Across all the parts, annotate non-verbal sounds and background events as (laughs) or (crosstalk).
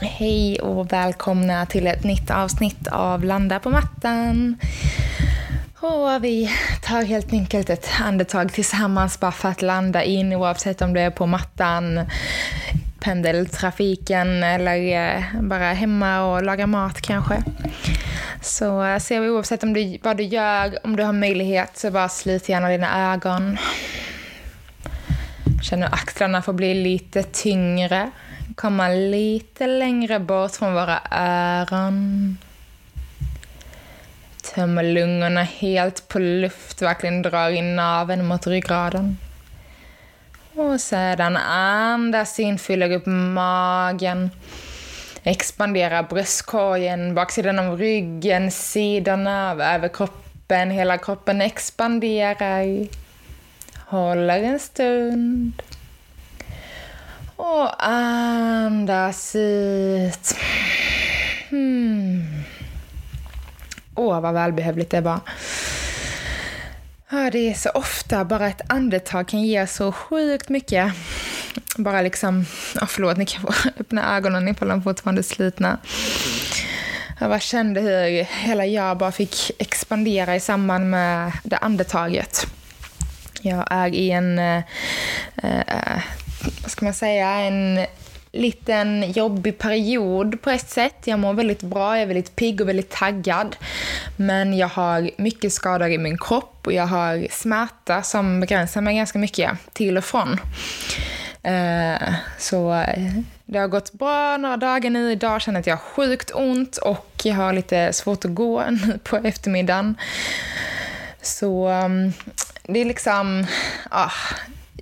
Hej och välkomna till ett nytt avsnitt av Landa på mattan. Och vi tar helt enkelt ett andetag tillsammans bara för att landa in oavsett om det är på mattan, pendeltrafiken eller eh, bara hemma och laga mat kanske. Så eh, ser vi oavsett om du, vad du gör, om du har möjlighet så bara slut gärna dina ögon. Känner axlarna får bli lite tyngre komma lite längre bort från våra öron. Tömmer lungorna helt på luft, verkligen drar in naveln mot ryggraden. Och sedan andas in, fyller upp magen. Expandera bröstkorgen, baksidan av ryggen, sidorna av överkroppen. Hela kroppen expanderar. Håller en stund. Och andas ut. Hmm. Åh, vad välbehövligt det var. Ja, det är så ofta bara ett andetag kan ge så sjukt mycket. Bara liksom, oh, förlåt, ni kan få (laughs) öppna ögonen ifall de fortfarande är slutna. Jag bara kände hur hela jag bara fick expandera i samband med det andetaget. Jag är i en äh, äh, vad ska man säga, en liten jobbig period på ett sätt. Jag mår väldigt bra, jag är väldigt pigg och väldigt taggad. Men jag har mycket skador i min kropp och jag har smärta som begränsar mig ganska mycket till och från. Eh, så eh, det har gått bra några dagar nu. Idag känner jag att jag har sjukt ont och jag har lite svårt att gå nu på eftermiddagen. Så ehm, det är liksom... Ah,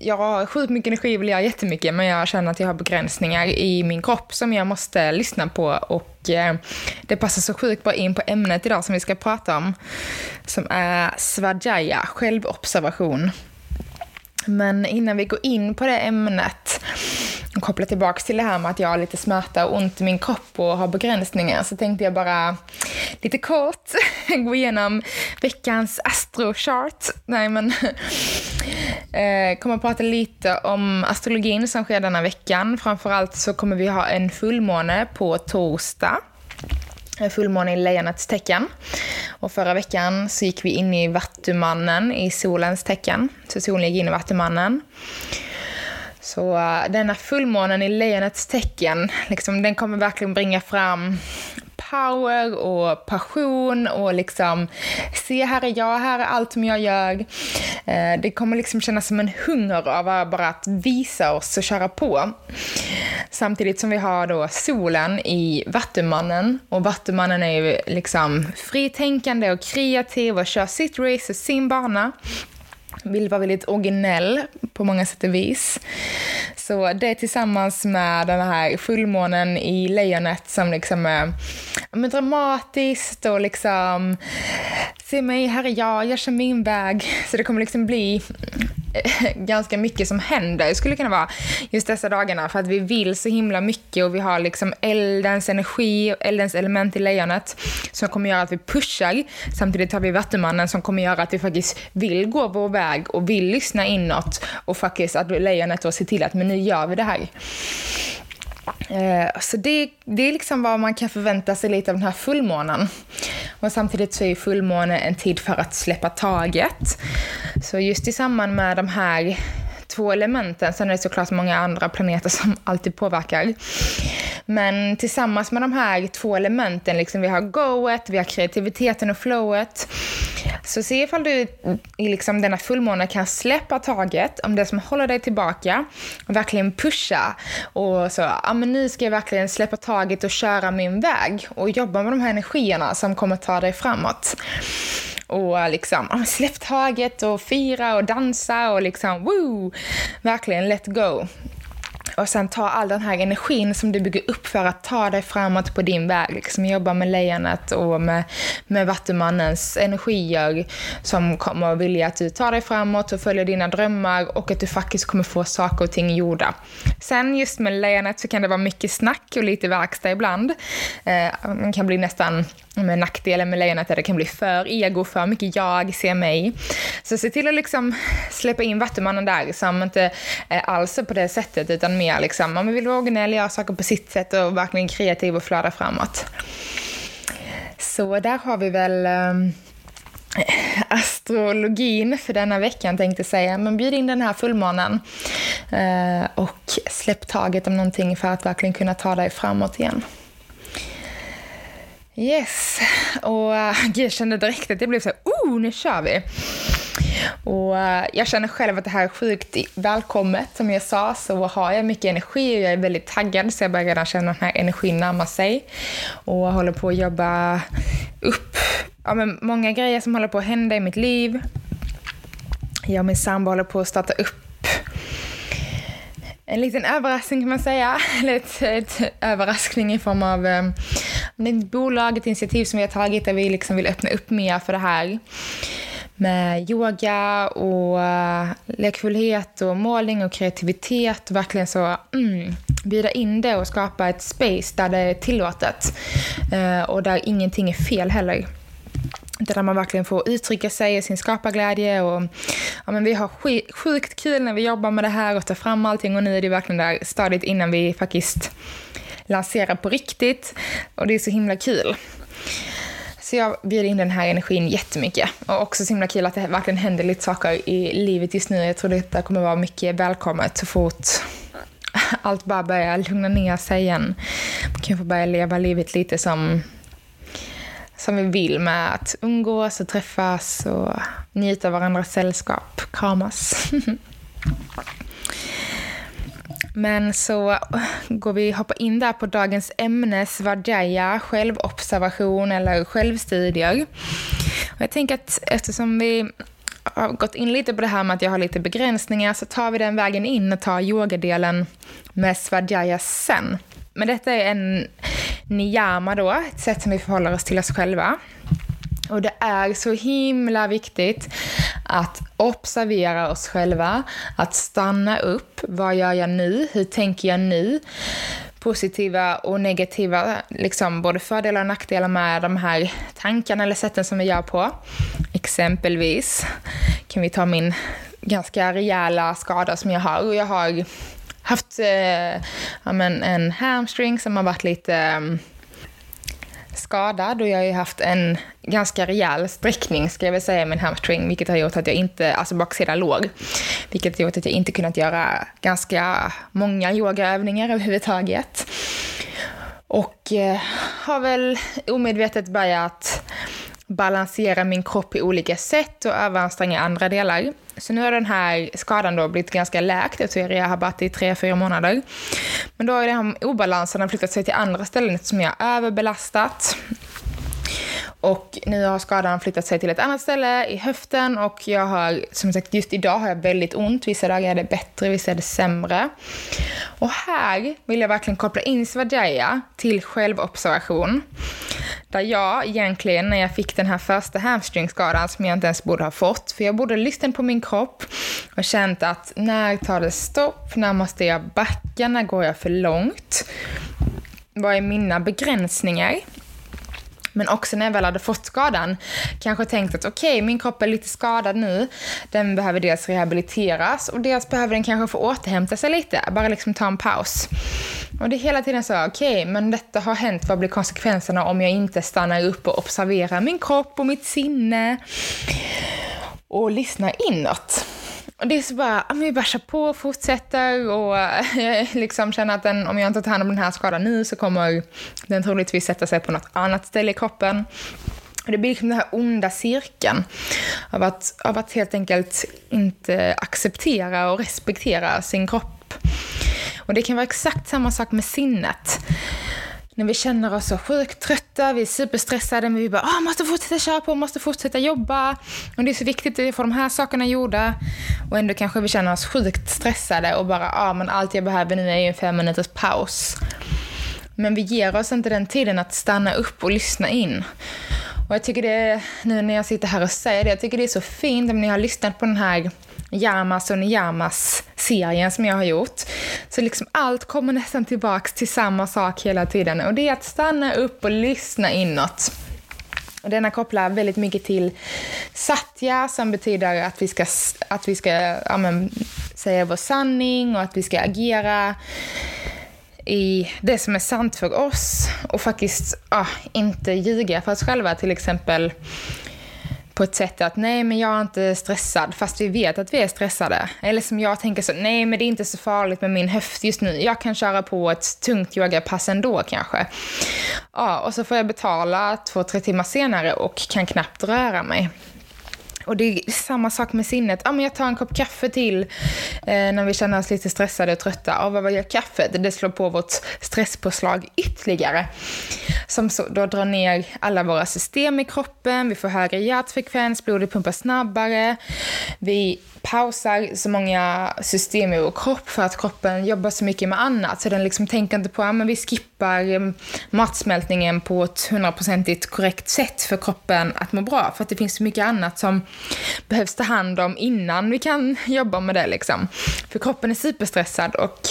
jag har sjukt mycket energi vill jag jättemycket men jag känner att jag har begränsningar i min kropp som jag måste lyssna på och eh, det passar så sjukt bra in på ämnet idag som vi ska prata om som är svajaya, självobservation. Men innan vi går in på det ämnet och kopplar tillbaka till det här med att jag har lite smärta och ont i min kropp och har begränsningar så tänkte jag bara lite kort (laughs) gå igenom veckans astrochart. Nej men (laughs) eh, kommer att prata lite om astrologin som sker denna veckan. Framförallt så kommer vi ha en fullmåne på torsdag En fullmåne i lejonets tecken. Och förra veckan så gick vi in i Vattumannen i solens tecken. Så solen gick in i Vattumannen. Så eh, denna fullmånen i lejonets tecken, liksom, den kommer verkligen bringa fram power och passion och liksom se här är jag, här är allt som jag gör. Eh, det kommer liksom kännas som en hunger av bara att visa oss och köra på. Samtidigt som vi har då solen i Vattumannen och Vattumannen är ju liksom fritänkande och kreativ och kör sitt race och sin bana vill vara väldigt originell på många sätt och vis. Så det tillsammans med den här fullmånen i lejonet som liksom är men dramatiskt och liksom se mig, här är jag, jag kör min väg. Så det kommer liksom bli (laughs) ganska mycket som händer, skulle kunna vara just dessa dagarna för att vi vill så himla mycket och vi har liksom eldens energi och eldens element i lejonet som kommer göra att vi pushar. Samtidigt har vi vattumannen som kommer göra att vi faktiskt vill gå vår väg och vill lyssna inåt och faktiskt att lejonet då ser till att men nu gör vi det här. Eh, så det, det är liksom vad man kan förvänta sig lite av den här fullmånen. Och samtidigt så är fullmåne en tid för att släppa taget. Så just i samband med de här två elementen, sen är det såklart många andra planeter som (laughs) alltid påverkar. Men tillsammans med de här två elementen, liksom vi har goet, vi har kreativiteten och flowet, så se ifall du i liksom denna fullmåne kan släppa taget om det som håller dig tillbaka och verkligen pusha. Och så, ja men nu ska jag verkligen släppa taget och köra min väg och jobba med de här energierna som kommer ta dig framåt och liksom släpp taget och fira och dansa och liksom woo! Verkligen let go. Och sen ta all den här energin som du bygger upp för att ta dig framåt på din väg. Liksom jobba med lejonet och med, med vattumannens energier som kommer att vilja att du tar dig framåt och följer dina drömmar och att du faktiskt kommer få saker och ting gjorda. Sen just med lejonet så kan det vara mycket snack och lite verkstad ibland. Eh, man kan bli nästan Mm, med nackdelen med lejonet är att det kan bli för ego, för mycket jag, se mig. Så se till att liksom släppa in vattumannen där som inte eh, alls är på det sättet utan mer liksom, man vill vara originell, göra saker på sitt sätt och verkligen kreativ och flöda framåt. Så där har vi väl ehm, astrologin för denna veckan tänkte säga. Men bjud in den här fullmånen eh, och släpp taget om någonting för att verkligen kunna ta dig framåt igen. Yes, och eh, jag kände direkt att det blev så här, oh, nu kör vi. Och eh, jag känner själv att det här är sjukt välkommet. Som jag sa så har jag mycket energi och jag är väldigt taggad så jag börjar redan känna att den här energin närma sig. Och håller på att jobba upp ja, men många grejer som håller på att hända i mitt liv. Jag och min sambo håller på att starta upp en liten överraskning kan man säga. (laughs) Eller ett, ett överraskning i form av eh, um, ett bolag, ett initiativ som vi har tagit där vi liksom vill öppna upp mer för det här. Med yoga och eh, lekfullhet och målning och kreativitet. Och verkligen så mm, bjuda in det och skapa ett space där det är tillåtet. Eh, och där ingenting är fel heller. Där man verkligen får uttrycka sig i sin skaparglädje. Och, ja, men vi har sjukt kul när vi jobbar med det här och tar fram allting och nu är det verkligen där stadiet innan vi faktiskt lansera på riktigt. Och det är så himla kul. Så jag bjuder in den här energin jättemycket. Och också så himla kul att det verkligen händer lite saker i livet just nu. Jag tror detta kommer vara mycket välkommet så fort allt bara börjar lugna ner sig igen. Man kan få börja leva livet lite som som vi vill med att umgås och träffas och njuta av varandras sällskap, kramas. (laughs) Men så går vi hoppa in där på dagens ämne, svadjaya, självobservation eller självstudier. Och jag tänker att eftersom vi har gått in lite på det här med att jag har lite begränsningar så tar vi den vägen in och tar yogadelen med svadjaya sen. Men detta är en niyama då, ett sätt som vi förhåller oss till oss själva. Och det är så himla viktigt att observera oss själva, att stanna upp. Vad gör jag nu? Hur tänker jag nu? Positiva och negativa, liksom både fördelar och nackdelar med de här tankarna eller sätten som vi gör på. Exempelvis kan vi ta min ganska rejäla skada som jag har. Och jag har haft eh, ja, en hamstring som har varit lite mm, skadad och jag har ju haft en ganska rejäl sträckning ska jag väl säga i min hamstring vilket har gjort att jag inte, alltså baksida låg, vilket har gjort att jag inte kunnat göra ganska många yogaövningar överhuvudtaget. Och eh, har väl omedvetet börjat balansera min kropp i olika sätt och överanstränga andra delar. Så nu har den här skadan då blivit ganska läkt efter jag rehabat i tre, fyra månader. Men då har den här obalansen flyttat sig till andra ställen som jag har överbelastat. Och nu har skadan flyttat sig till ett annat ställe i höften och jag har, som sagt, just idag har jag väldigt ont. Vissa dagar är det bättre, vissa är det sämre. Och här vill jag verkligen koppla in Svajaya till självobservation. Där jag egentligen, när jag fick den här första hamstringskadan som jag inte ens borde ha fått, för jag borde ha lyssnat på min kropp och känt att när tar det stopp? När måste jag backa? När går jag för långt? Vad är mina begränsningar? Men också när jag väl hade fått skadan, kanske tänkt att okej, okay, min kropp är lite skadad nu. Den behöver dels rehabiliteras och dels behöver den kanske få återhämta sig lite. Bara liksom ta en paus. Och det är hela tiden så, okej, okay, men detta har hänt. Vad blir konsekvenserna om jag inte stannar upp och observerar min kropp och mitt sinne? Och lyssnar inåt. Och det är så bara, vi bara kör på och fortsätter och jag eh, (laughs) liksom känner att den, om jag inte tar hand om den här skadan nu så kommer den troligtvis sätta sig på något annat ställe i kroppen. Och det blir liksom den här onda cirkeln av att, av att helt enkelt inte acceptera och respektera sin kropp. Och det kan vara exakt samma sak med sinnet. När vi känner oss så sjukt trötta, vi är superstressade, men vi bara ah, måste fortsätta köra på, måste fortsätta jobba. Och det är så viktigt att få de här sakerna gjorda. Och ändå kanske vi känner oss sjukt stressade och bara ah, men allt jag behöver nu är ju en fem minuters paus. Men vi ger oss inte den tiden att stanna upp och lyssna in. Och jag tycker det, nu när jag sitter här och säger det, jag tycker det är så fint om ni har lyssnat på den här Yamas och Niyamas-serien som jag har gjort. Så liksom allt kommer nästan tillbaks till samma sak hela tiden och det är att stanna upp och lyssna inåt. Och denna kopplar väldigt mycket till satya som betyder att vi ska, att vi ska ja, men, säga vår sanning och att vi ska agera i det som är sant för oss och faktiskt ja, inte ljuga för oss själva. Till exempel på ett sätt att nej, men jag är inte stressad, fast vi vet att vi är stressade. Eller som jag tänker så, nej, men det är inte så farligt med min höft just nu. Jag kan köra på ett tungt yogapass ändå kanske. Ja, och så får jag betala två, tre timmar senare och kan knappt röra mig. Och det är samma sak med sinnet. Ja, men jag tar en kopp kaffe till eh, när vi känner oss lite stressade och trötta. Ja, vad gör kaffet? Det slår på vårt stresspåslag ytterligare. Som så, då drar ner alla våra system i kroppen. Vi får högre hjärtfrekvens, blodet pumpar snabbare. Vi pausar så många system i vår kropp för att kroppen jobbar så mycket med annat. Så den liksom tänker inte på att vi skippar eh, matsmältningen på ett hundraprocentigt korrekt sätt för kroppen att må bra. För att det finns så mycket annat som behövs ta hand om innan vi kan (laughs) jobba med det. Liksom. För kroppen är superstressad och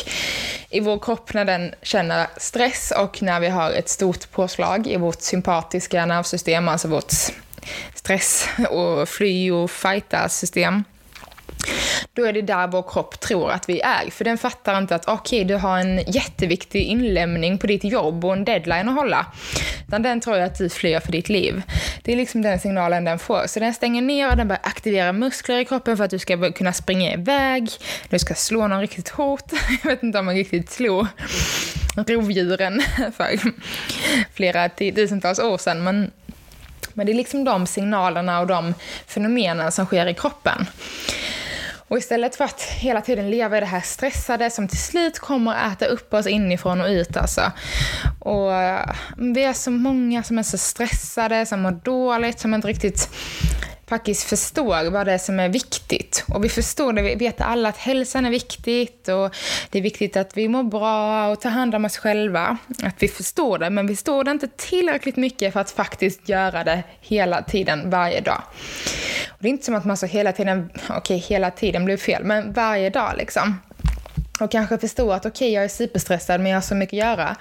i vår kropp när den känner stress och när vi har ett stort påslag i vårt sympatiska nervsystem, alltså vårt stress och fly och fighta system då är det där vår kropp tror att vi är. För den fattar inte att okej, okay, du har en jätteviktig inlämning på ditt jobb och en deadline att hålla. Utan den tror att du flyr för ditt liv. Det är liksom den signalen den får. Så den stänger ner och den börjar aktivera muskler i kroppen för att du ska kunna springa iväg. Du ska slå någon riktigt hårt. (laughs) Jag vet inte om man riktigt slog rovdjuren (laughs) för flera tusentals år sedan. Men men det är liksom de signalerna och de fenomenen som sker i kroppen. Och istället för att hela tiden leva i det här stressade som till slut kommer att äta upp oss inifrån och ut alltså. Och eh, vi är så många som är så stressade, som mår dåligt, som inte riktigt faktiskt förstår vad det är som är viktigt. Och vi förstår det, vi vet alla att hälsan är viktigt och det är viktigt att vi mår bra och tar hand om oss själva. Att vi förstår det, men vi förstår det inte tillräckligt mycket för att faktiskt göra det hela tiden, varje dag. Och det är inte som att man så hela tiden, okej okay, hela tiden blir fel, men varje dag liksom och kanske förstå att okej, okay, jag är superstressad men jag har så mycket att göra.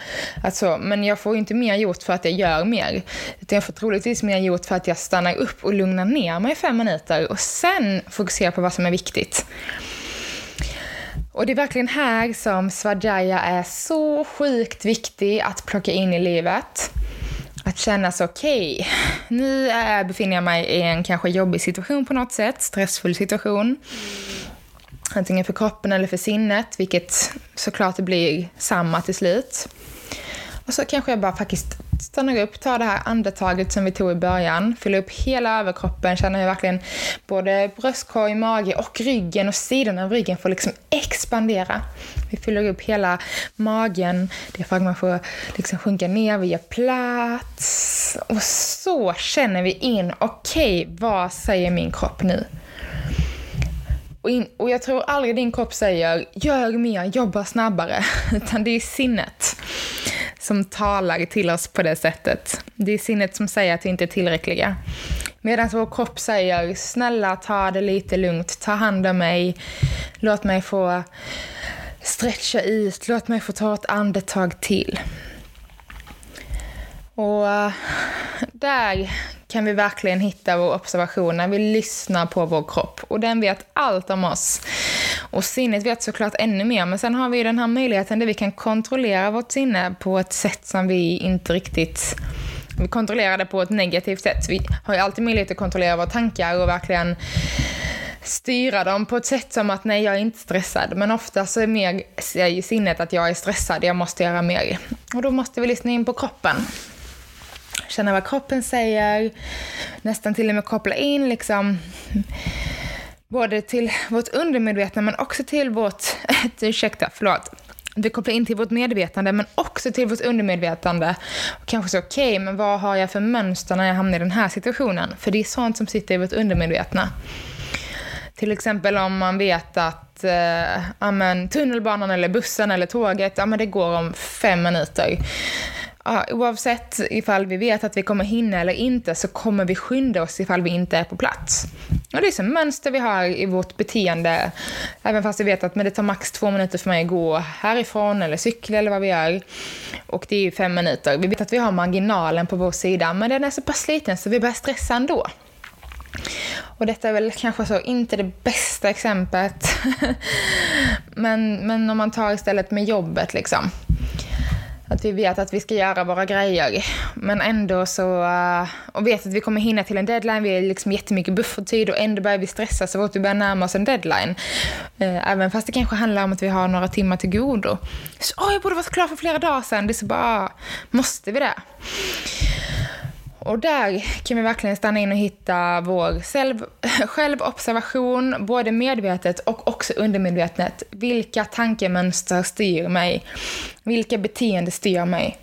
Alltså, men jag får inte mer gjort för att jag gör mer. Utan jag får troligtvis mer gjort för att jag stannar upp och lugnar ner mig i fem minuter och sen fokuserar på vad som är viktigt. Och det är verkligen här som Svajaya är så sjukt viktig att plocka in i livet. Att känna så okej, okay, nu befinner jag mig i en kanske jobbig situation på något sätt, stressfull situation antingen för kroppen eller för sinnet, vilket såklart det blir samma till slut. Och så kanske jag bara faktiskt stannar upp, tar det här andetaget som vi tog i början, fyller upp hela överkroppen, känner hur verkligen både bröstkorg, mage och ryggen och sidan av ryggen får liksom expandera. Vi fyller upp hela magen, diafragman får liksom sjunka ner, vi gör plats. Och så känner vi in, okej, okay, vad säger min kropp nu? Och, in, och jag tror aldrig din kropp säger gör mer, jobba snabbare, (laughs) utan det är sinnet som talar till oss på det sättet. Det är sinnet som säger att vi inte är tillräckliga. Medan vår kropp säger snälla ta det lite lugnt, ta hand om mig, låt mig få stretcha ut, låt mig få ta ett andetag till. Och eh, där kan vi verkligen hitta vår observation när vi lyssnar på vår kropp. Och den vet allt om oss. Och sinnet vet såklart ännu mer, men sen har vi den här möjligheten där vi kan kontrollera vårt sinne på ett sätt som vi inte riktigt vi kontrollerar det på ett negativt sätt. Vi har ju alltid möjlighet att kontrollera våra tankar och verkligen styra dem på ett sätt som att nej, jag är inte stressad. Men ofta så är mer sinnet att jag är stressad, jag måste göra mer. Och då måste vi lyssna in på kroppen känna vad kroppen säger, nästan till och med koppla in liksom både till vårt undermedvetna men också till vårt, (laughs) ursäkta, förlåt, vi kopplar in till vårt medvetande men också till vårt undermedvetande. Och kanske så, okej, okay, men vad har jag för mönster när jag hamnar i den här situationen? För det är sånt som sitter i vårt undermedvetna. Till exempel om man vet att eh, amen, tunnelbanan eller bussen eller tåget, ja, men det går om fem minuter. Ja, oavsett ifall vi vet att vi kommer hinna eller inte så kommer vi skynda oss ifall vi inte är på plats. Och det är som mönster vi har i vårt beteende. Även fast vi vet att men det tar max två minuter för mig att gå härifrån eller cykla eller vad vi gör. Och det är ju fem minuter. Vi vet att vi har marginalen på vår sida men den är så pass liten så vi börjar stressa ändå. Och detta är väl kanske så inte det bästa exemplet. (laughs) men, men om man tar istället med jobbet liksom. Att vi vet att vi ska göra våra grejer. Men ändå så... Eh, och vet att vi kommer hinna till en deadline. Vi har liksom jättemycket buffertid och ändå börjar vi stressa så fort vi börjar närma oss en deadline. Eh, även fast det kanske handlar om att vi har några timmar till godo. Så, åh, jag borde varit klar för flera dagar sedan. Det är så bara, måste vi det? Och där kan vi verkligen stanna in och hitta vår själv, självobservation, både medvetet och också undermedvetet. Vilka tankemönster styr mig? Vilka beteenden styr mig?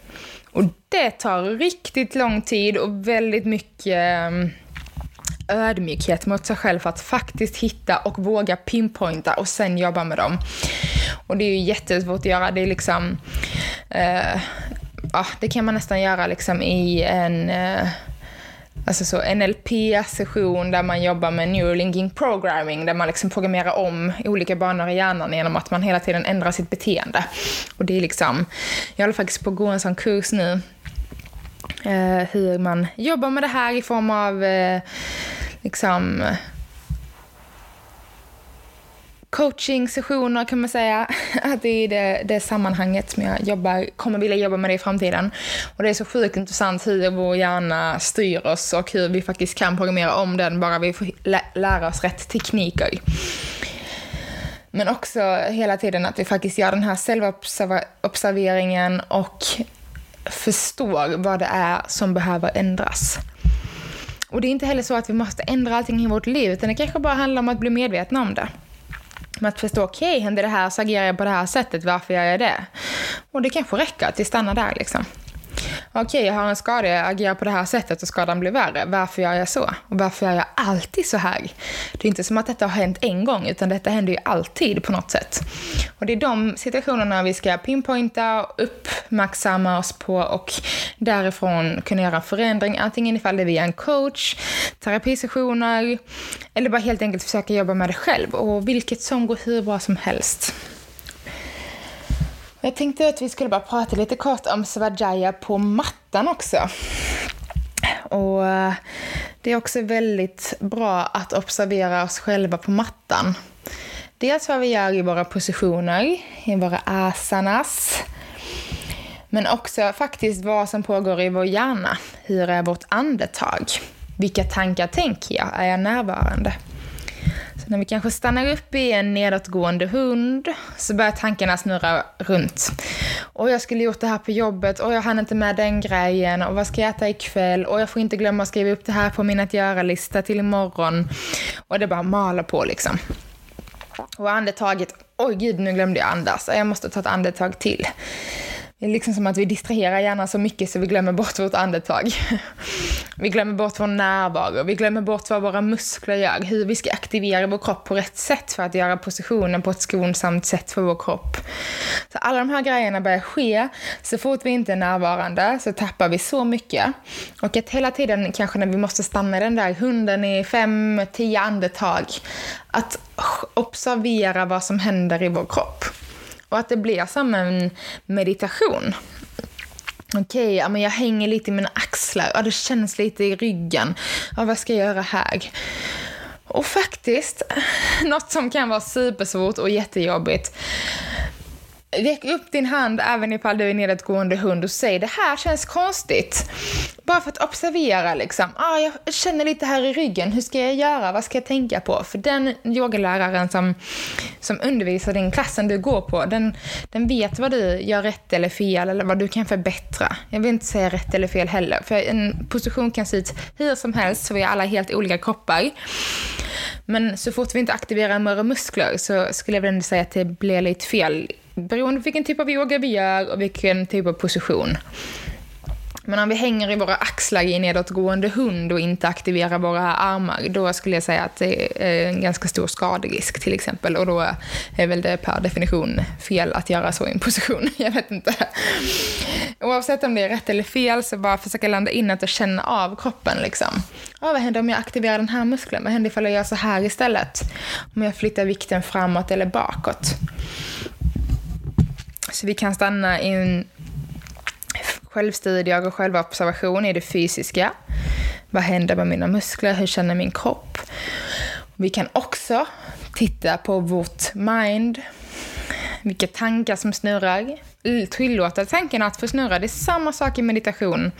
Och det tar riktigt lång tid och väldigt mycket mm, ödmjukhet mot sig själv för att faktiskt hitta och våga pinpointa och sen jobba med dem. Och det är ju jättesvårt att göra. Det är liksom... Eh, ja, det kan man nästan göra liksom i en eh, alltså så NLP-session där man jobbar med neurolinking programming, där man liksom programmerar om olika banor i hjärnan genom att man hela tiden ändrar sitt beteende. Och det är liksom, jag håller faktiskt på att gå en sån kurs nu, eh, hur man jobbar med det här i form av eh, liksom coaching-sessioner kan man säga. (laughs) Att det är det, det sammanhanget som jag jobbar, kommer vilja jobba med det i framtiden. Och det är så sjukt intressant hur vår hjärna styr oss och hur vi faktiskt kan programmera om den bara vi får lä lära oss rätt tekniker. Men också hela tiden att vi faktiskt gör den här självobserveringen och förstår vad det är som behöver ändras. Och det är inte heller så att vi måste ändra allting i vårt liv, utan det kanske bara handlar om att bli medvetna om det. Med att förstå, okej, okay, händer det här så agerar jag på det här sättet, varför gör jag det? Och det kanske räcker att vi stannar där liksom okej, okay, jag har en skada, jag agerar på det här sättet och skadan blir värre. Varför gör jag så? Och varför gör jag alltid så här? Det är inte som att detta har hänt en gång, utan detta händer ju alltid på något sätt. Och det är de situationerna vi ska pinpointa, uppmärksamma oss på och därifrån kunna göra förändring, antingen ifall det är via en coach, terapisessioner, eller bara helt enkelt försöka jobba med det själv. Och vilket som går hur bra som helst. Jag tänkte att vi skulle bara prata lite kort om Svajaya på mattan också. Och eh, det är också väldigt bra att observera oss själva på mattan. Dels vad vi gör i våra positioner, i våra asanas. Men också faktiskt vad som pågår i vår hjärna. Hur är vårt andetag? Vilka tankar tänker jag? Är jag närvarande? När vi kanske stannar upp i en nedåtgående hund så börjar tankarna snurra runt. Och jag skulle gjort det här på jobbet och jag hann inte med den grejen och vad ska jag äta ikväll och jag får inte glömma att skriva upp det här på min att göra-lista till imorgon. Och det bara maler på liksom. Och andetaget, oj gud nu glömde jag andas, jag måste ta ett andetag till. Det är liksom som att vi distraherar hjärnan så mycket så vi glömmer bort vårt andetag. Vi glömmer bort vår närvaro, vi glömmer bort vad våra muskler gör, hur vi ska aktivera vår kropp på rätt sätt för att göra positionen på ett skonsamt sätt för vår kropp. Så alla de här grejerna börjar ske. Så fort vi inte är närvarande så tappar vi så mycket. Och att hela tiden, kanske när vi måste stanna den där hunden i fem, tio andetag, att observera vad som händer i vår kropp. Och att det blir som en meditation. Okej, okay, ja, jag hänger lite i mina axlar. Ja, det känns lite i ryggen. Ja, vad ska jag göra här? Och faktiskt, (laughs) något som kan vara supersvårt och jättejobbigt. Räck upp din hand även ifall du är nedåtgående hund och säg det här känns konstigt. bara för att observera liksom. Ah, jag känner lite här i ryggen, hur ska jag göra, vad ska jag tänka på? För den yogaläraren som, som undervisar din klassen du går på, den, den vet vad du gör rätt eller fel eller vad du kan förbättra. Jag vill inte säga rätt eller fel heller, för en position kan se ut hur som helst, så vi är alla helt olika kroppar. Men så fort vi inte aktiverar muskler så skulle jag väl säga att det blir lite fel beroende på vilken typ av yoga vi gör och vilken typ av position. Men om vi hänger i våra axlar i nedåtgående hund och inte aktiverar våra armar, då skulle jag säga att det är en ganska stor skaderisk till exempel. Och då är väl det per definition fel att göra så i en position. (laughs) Jag vet inte. Oavsett om det är rätt eller fel, så bara försöka landa inåt och känna av kroppen. Liksom. Ja, vad händer om jag aktiverar den här muskeln? Vad händer ifall jag gör så här istället? Om jag flyttar vikten framåt eller bakåt? Så vi kan stanna i en självstudier och självobservation i det fysiska. Vad händer med mina muskler? Hur känner min kropp? Vi kan också titta på vårt mind, vilka tankar som snurrar. Tillåta tanken att få snurra. Det är samma sak i meditation.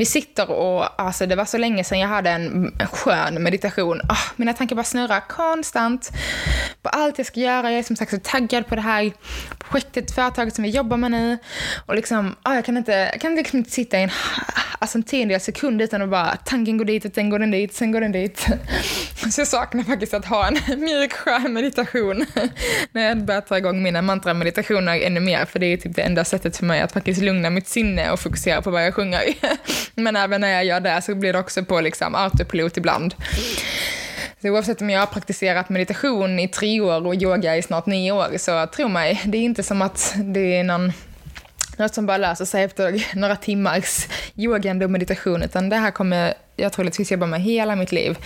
Vi sitter och, alltså det var så länge sedan jag hade en skön meditation. Oh, mina tankar bara snurrar konstant på allt jag ska göra. Jag är som sagt så taggad på det här projektet, företaget som vi jobbar med nu. Och liksom, oh, jag kan inte, jag kan liksom inte sitta i en, alltså en tiondel sekund utan att bara tanken går dit och sen går den dit, sen går den dit. (laughs) Så jag saknar faktiskt att ha en mjuk skön meditation (laughs) när jag börjar ta igång mina mantra-meditationer ännu mer. För det är typ det enda sättet för mig att faktiskt lugna mitt sinne och fokusera på vad jag sjunger. (laughs) Men även när jag gör det så blir det också på liksom autopilot ibland. Så oavsett om jag har praktiserat meditation i tre år och yoga i snart nio år, så tro mig, det är inte som att det är någon något som bara löser sig efter några timmars yogande och meditation, utan det här kommer jag troligtvis jobba med hela mitt liv.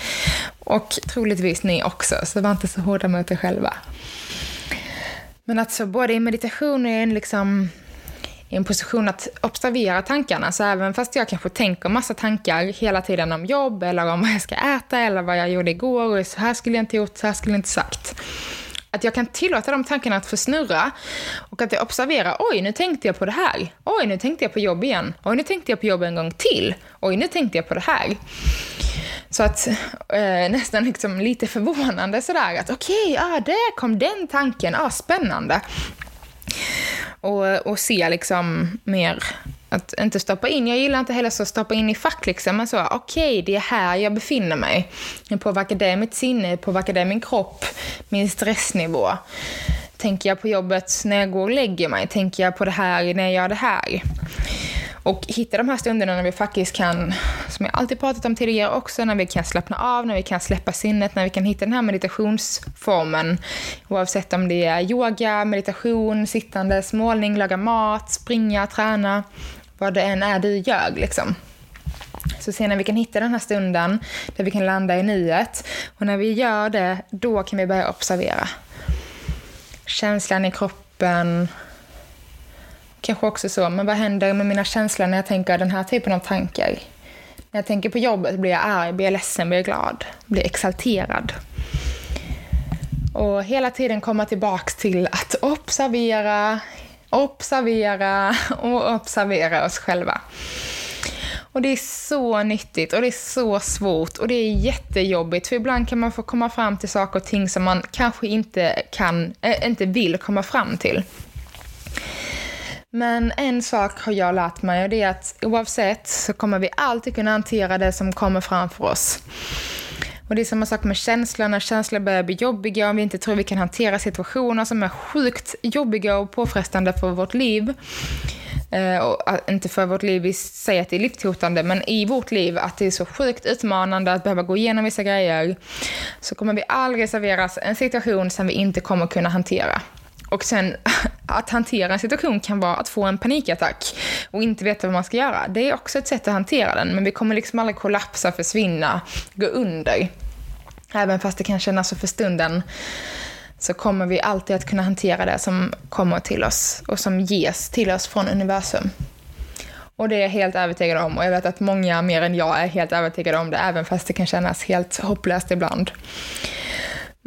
Och troligtvis ni också, så var inte så hårda mot er själva. Men alltså både i meditation och i en liksom i en position att observera tankarna. Så även fast jag kanske tänker massa tankar hela tiden om jobb eller om vad jag ska äta eller vad jag gjorde igår och så här skulle jag inte gjort, så här skulle jag inte sagt. Att jag kan tillåta de tankarna att få snurra och att jag observerar, oj nu tänkte jag på det här. Oj nu tänkte jag på jobb igen. Oj nu tänkte jag på jobb en gång till. Oj nu tänkte jag på det här. Så att eh, nästan liksom lite förvånande sådär att okej, okay, ah, där kom den tanken, ah, spännande. Och, och se liksom mer att inte stoppa in. Jag gillar inte heller så att stoppa in i fack liksom. Men så, okej, okay, det är här jag befinner mig. Påverkar det mitt sinne? Påverkar det min kropp? Min stressnivå? Tänker jag på jobbet när jag går och lägger mig? Tänker jag på det här när jag gör det här? Och hitta de här stunderna när vi faktiskt kan, som jag alltid pratat om tidigare också, när vi kan slappna av, när vi kan släppa sinnet, när vi kan hitta den här meditationsformen. Oavsett om det är yoga, meditation, sittande, målning, laga mat, springa, träna, vad det än är du gör liksom. Så sen när vi kan hitta den här stunden där vi kan landa i nuet och när vi gör det, då kan vi börja observera. Känslan i kroppen, kanske också så, men vad händer med mina känslor när jag tänker den här typen av tankar? När jag tänker på jobbet blir jag arg, blir jag ledsen, blir jag glad, blir exalterad. Och hela tiden komma tillbaks till att observera, observera och observera oss själva. Och det är så nyttigt och det är så svårt och det är jättejobbigt för ibland kan man få komma fram till saker och ting som man kanske inte kan, äh, inte vill komma fram till. Men en sak har jag lärt mig och det är att oavsett så kommer vi alltid kunna hantera det som kommer framför oss. Och det är samma sak med känslor, när känslor börjar bli jobbiga, om vi inte tror vi kan hantera situationer som är sjukt jobbiga och påfrestande för vårt liv. Eh, och eh, inte för vårt liv i sig att det är livshotande, men i vårt liv att det är så sjukt utmanande att behöva gå igenom vissa grejer, så kommer vi aldrig serveras en situation som vi inte kommer kunna hantera. Och sen (laughs) att hantera en situation kan vara att få en panikattack och inte veta vad man ska göra. Det är också ett sätt att hantera den, men vi kommer liksom aldrig kollapsa, försvinna, gå under. Även fast det kan kännas så för stunden så kommer vi alltid att kunna hantera det som kommer till oss och som ges till oss från universum. Och det är jag helt övertygad om och jag vet att många mer än jag är helt övertygade om det, även fast det kan kännas helt hopplöst ibland.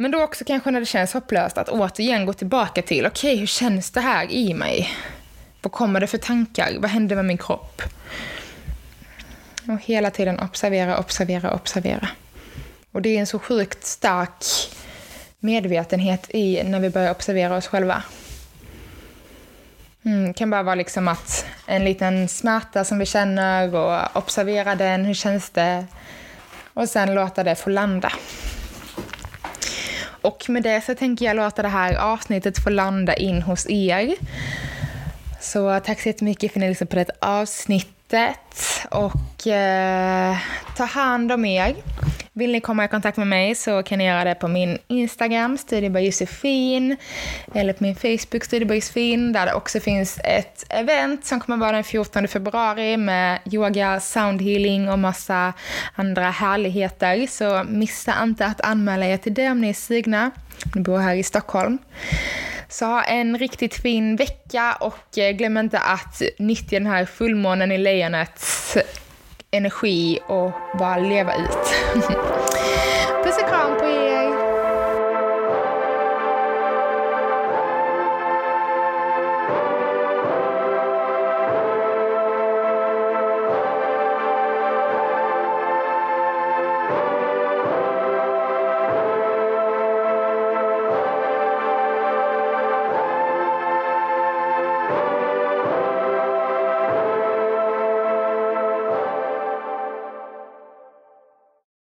Men då också kanske när det känns hopplöst att återigen gå tillbaka till, okej, okay, hur känns det här i mig? Vad kommer det för tankar? Vad händer med min kropp? Och hela tiden observera, observera, observera. Och det är en så sjukt stark medvetenhet i när vi börjar observera oss själva. Mm, kan bara vara liksom att en liten smärta som vi känner och observera den, hur känns det? Och sen låta det få landa. Och med det så tänker jag låta det här avsnittet få landa in hos er. Så tack så jättemycket för att ni lyssnade på det avsnittet. Och eh, ta hand om er. Vill ni komma i kontakt med mig så kan ni göra det på min Instagram, Studiebar Josefin, eller på min Facebook, Studiebar Josefin, där det också finns ett event som kommer vara den 14 februari med yoga, soundhealing och massa andra härligheter. Så missa inte att anmäla er till det om ni är sugna. Ni bor här i Stockholm. Så ha en riktigt fin vecka och eh, glöm inte att nyttja den här fullmånen i lejonets energi och bara leva ut. (laughs) Puss och kram på er!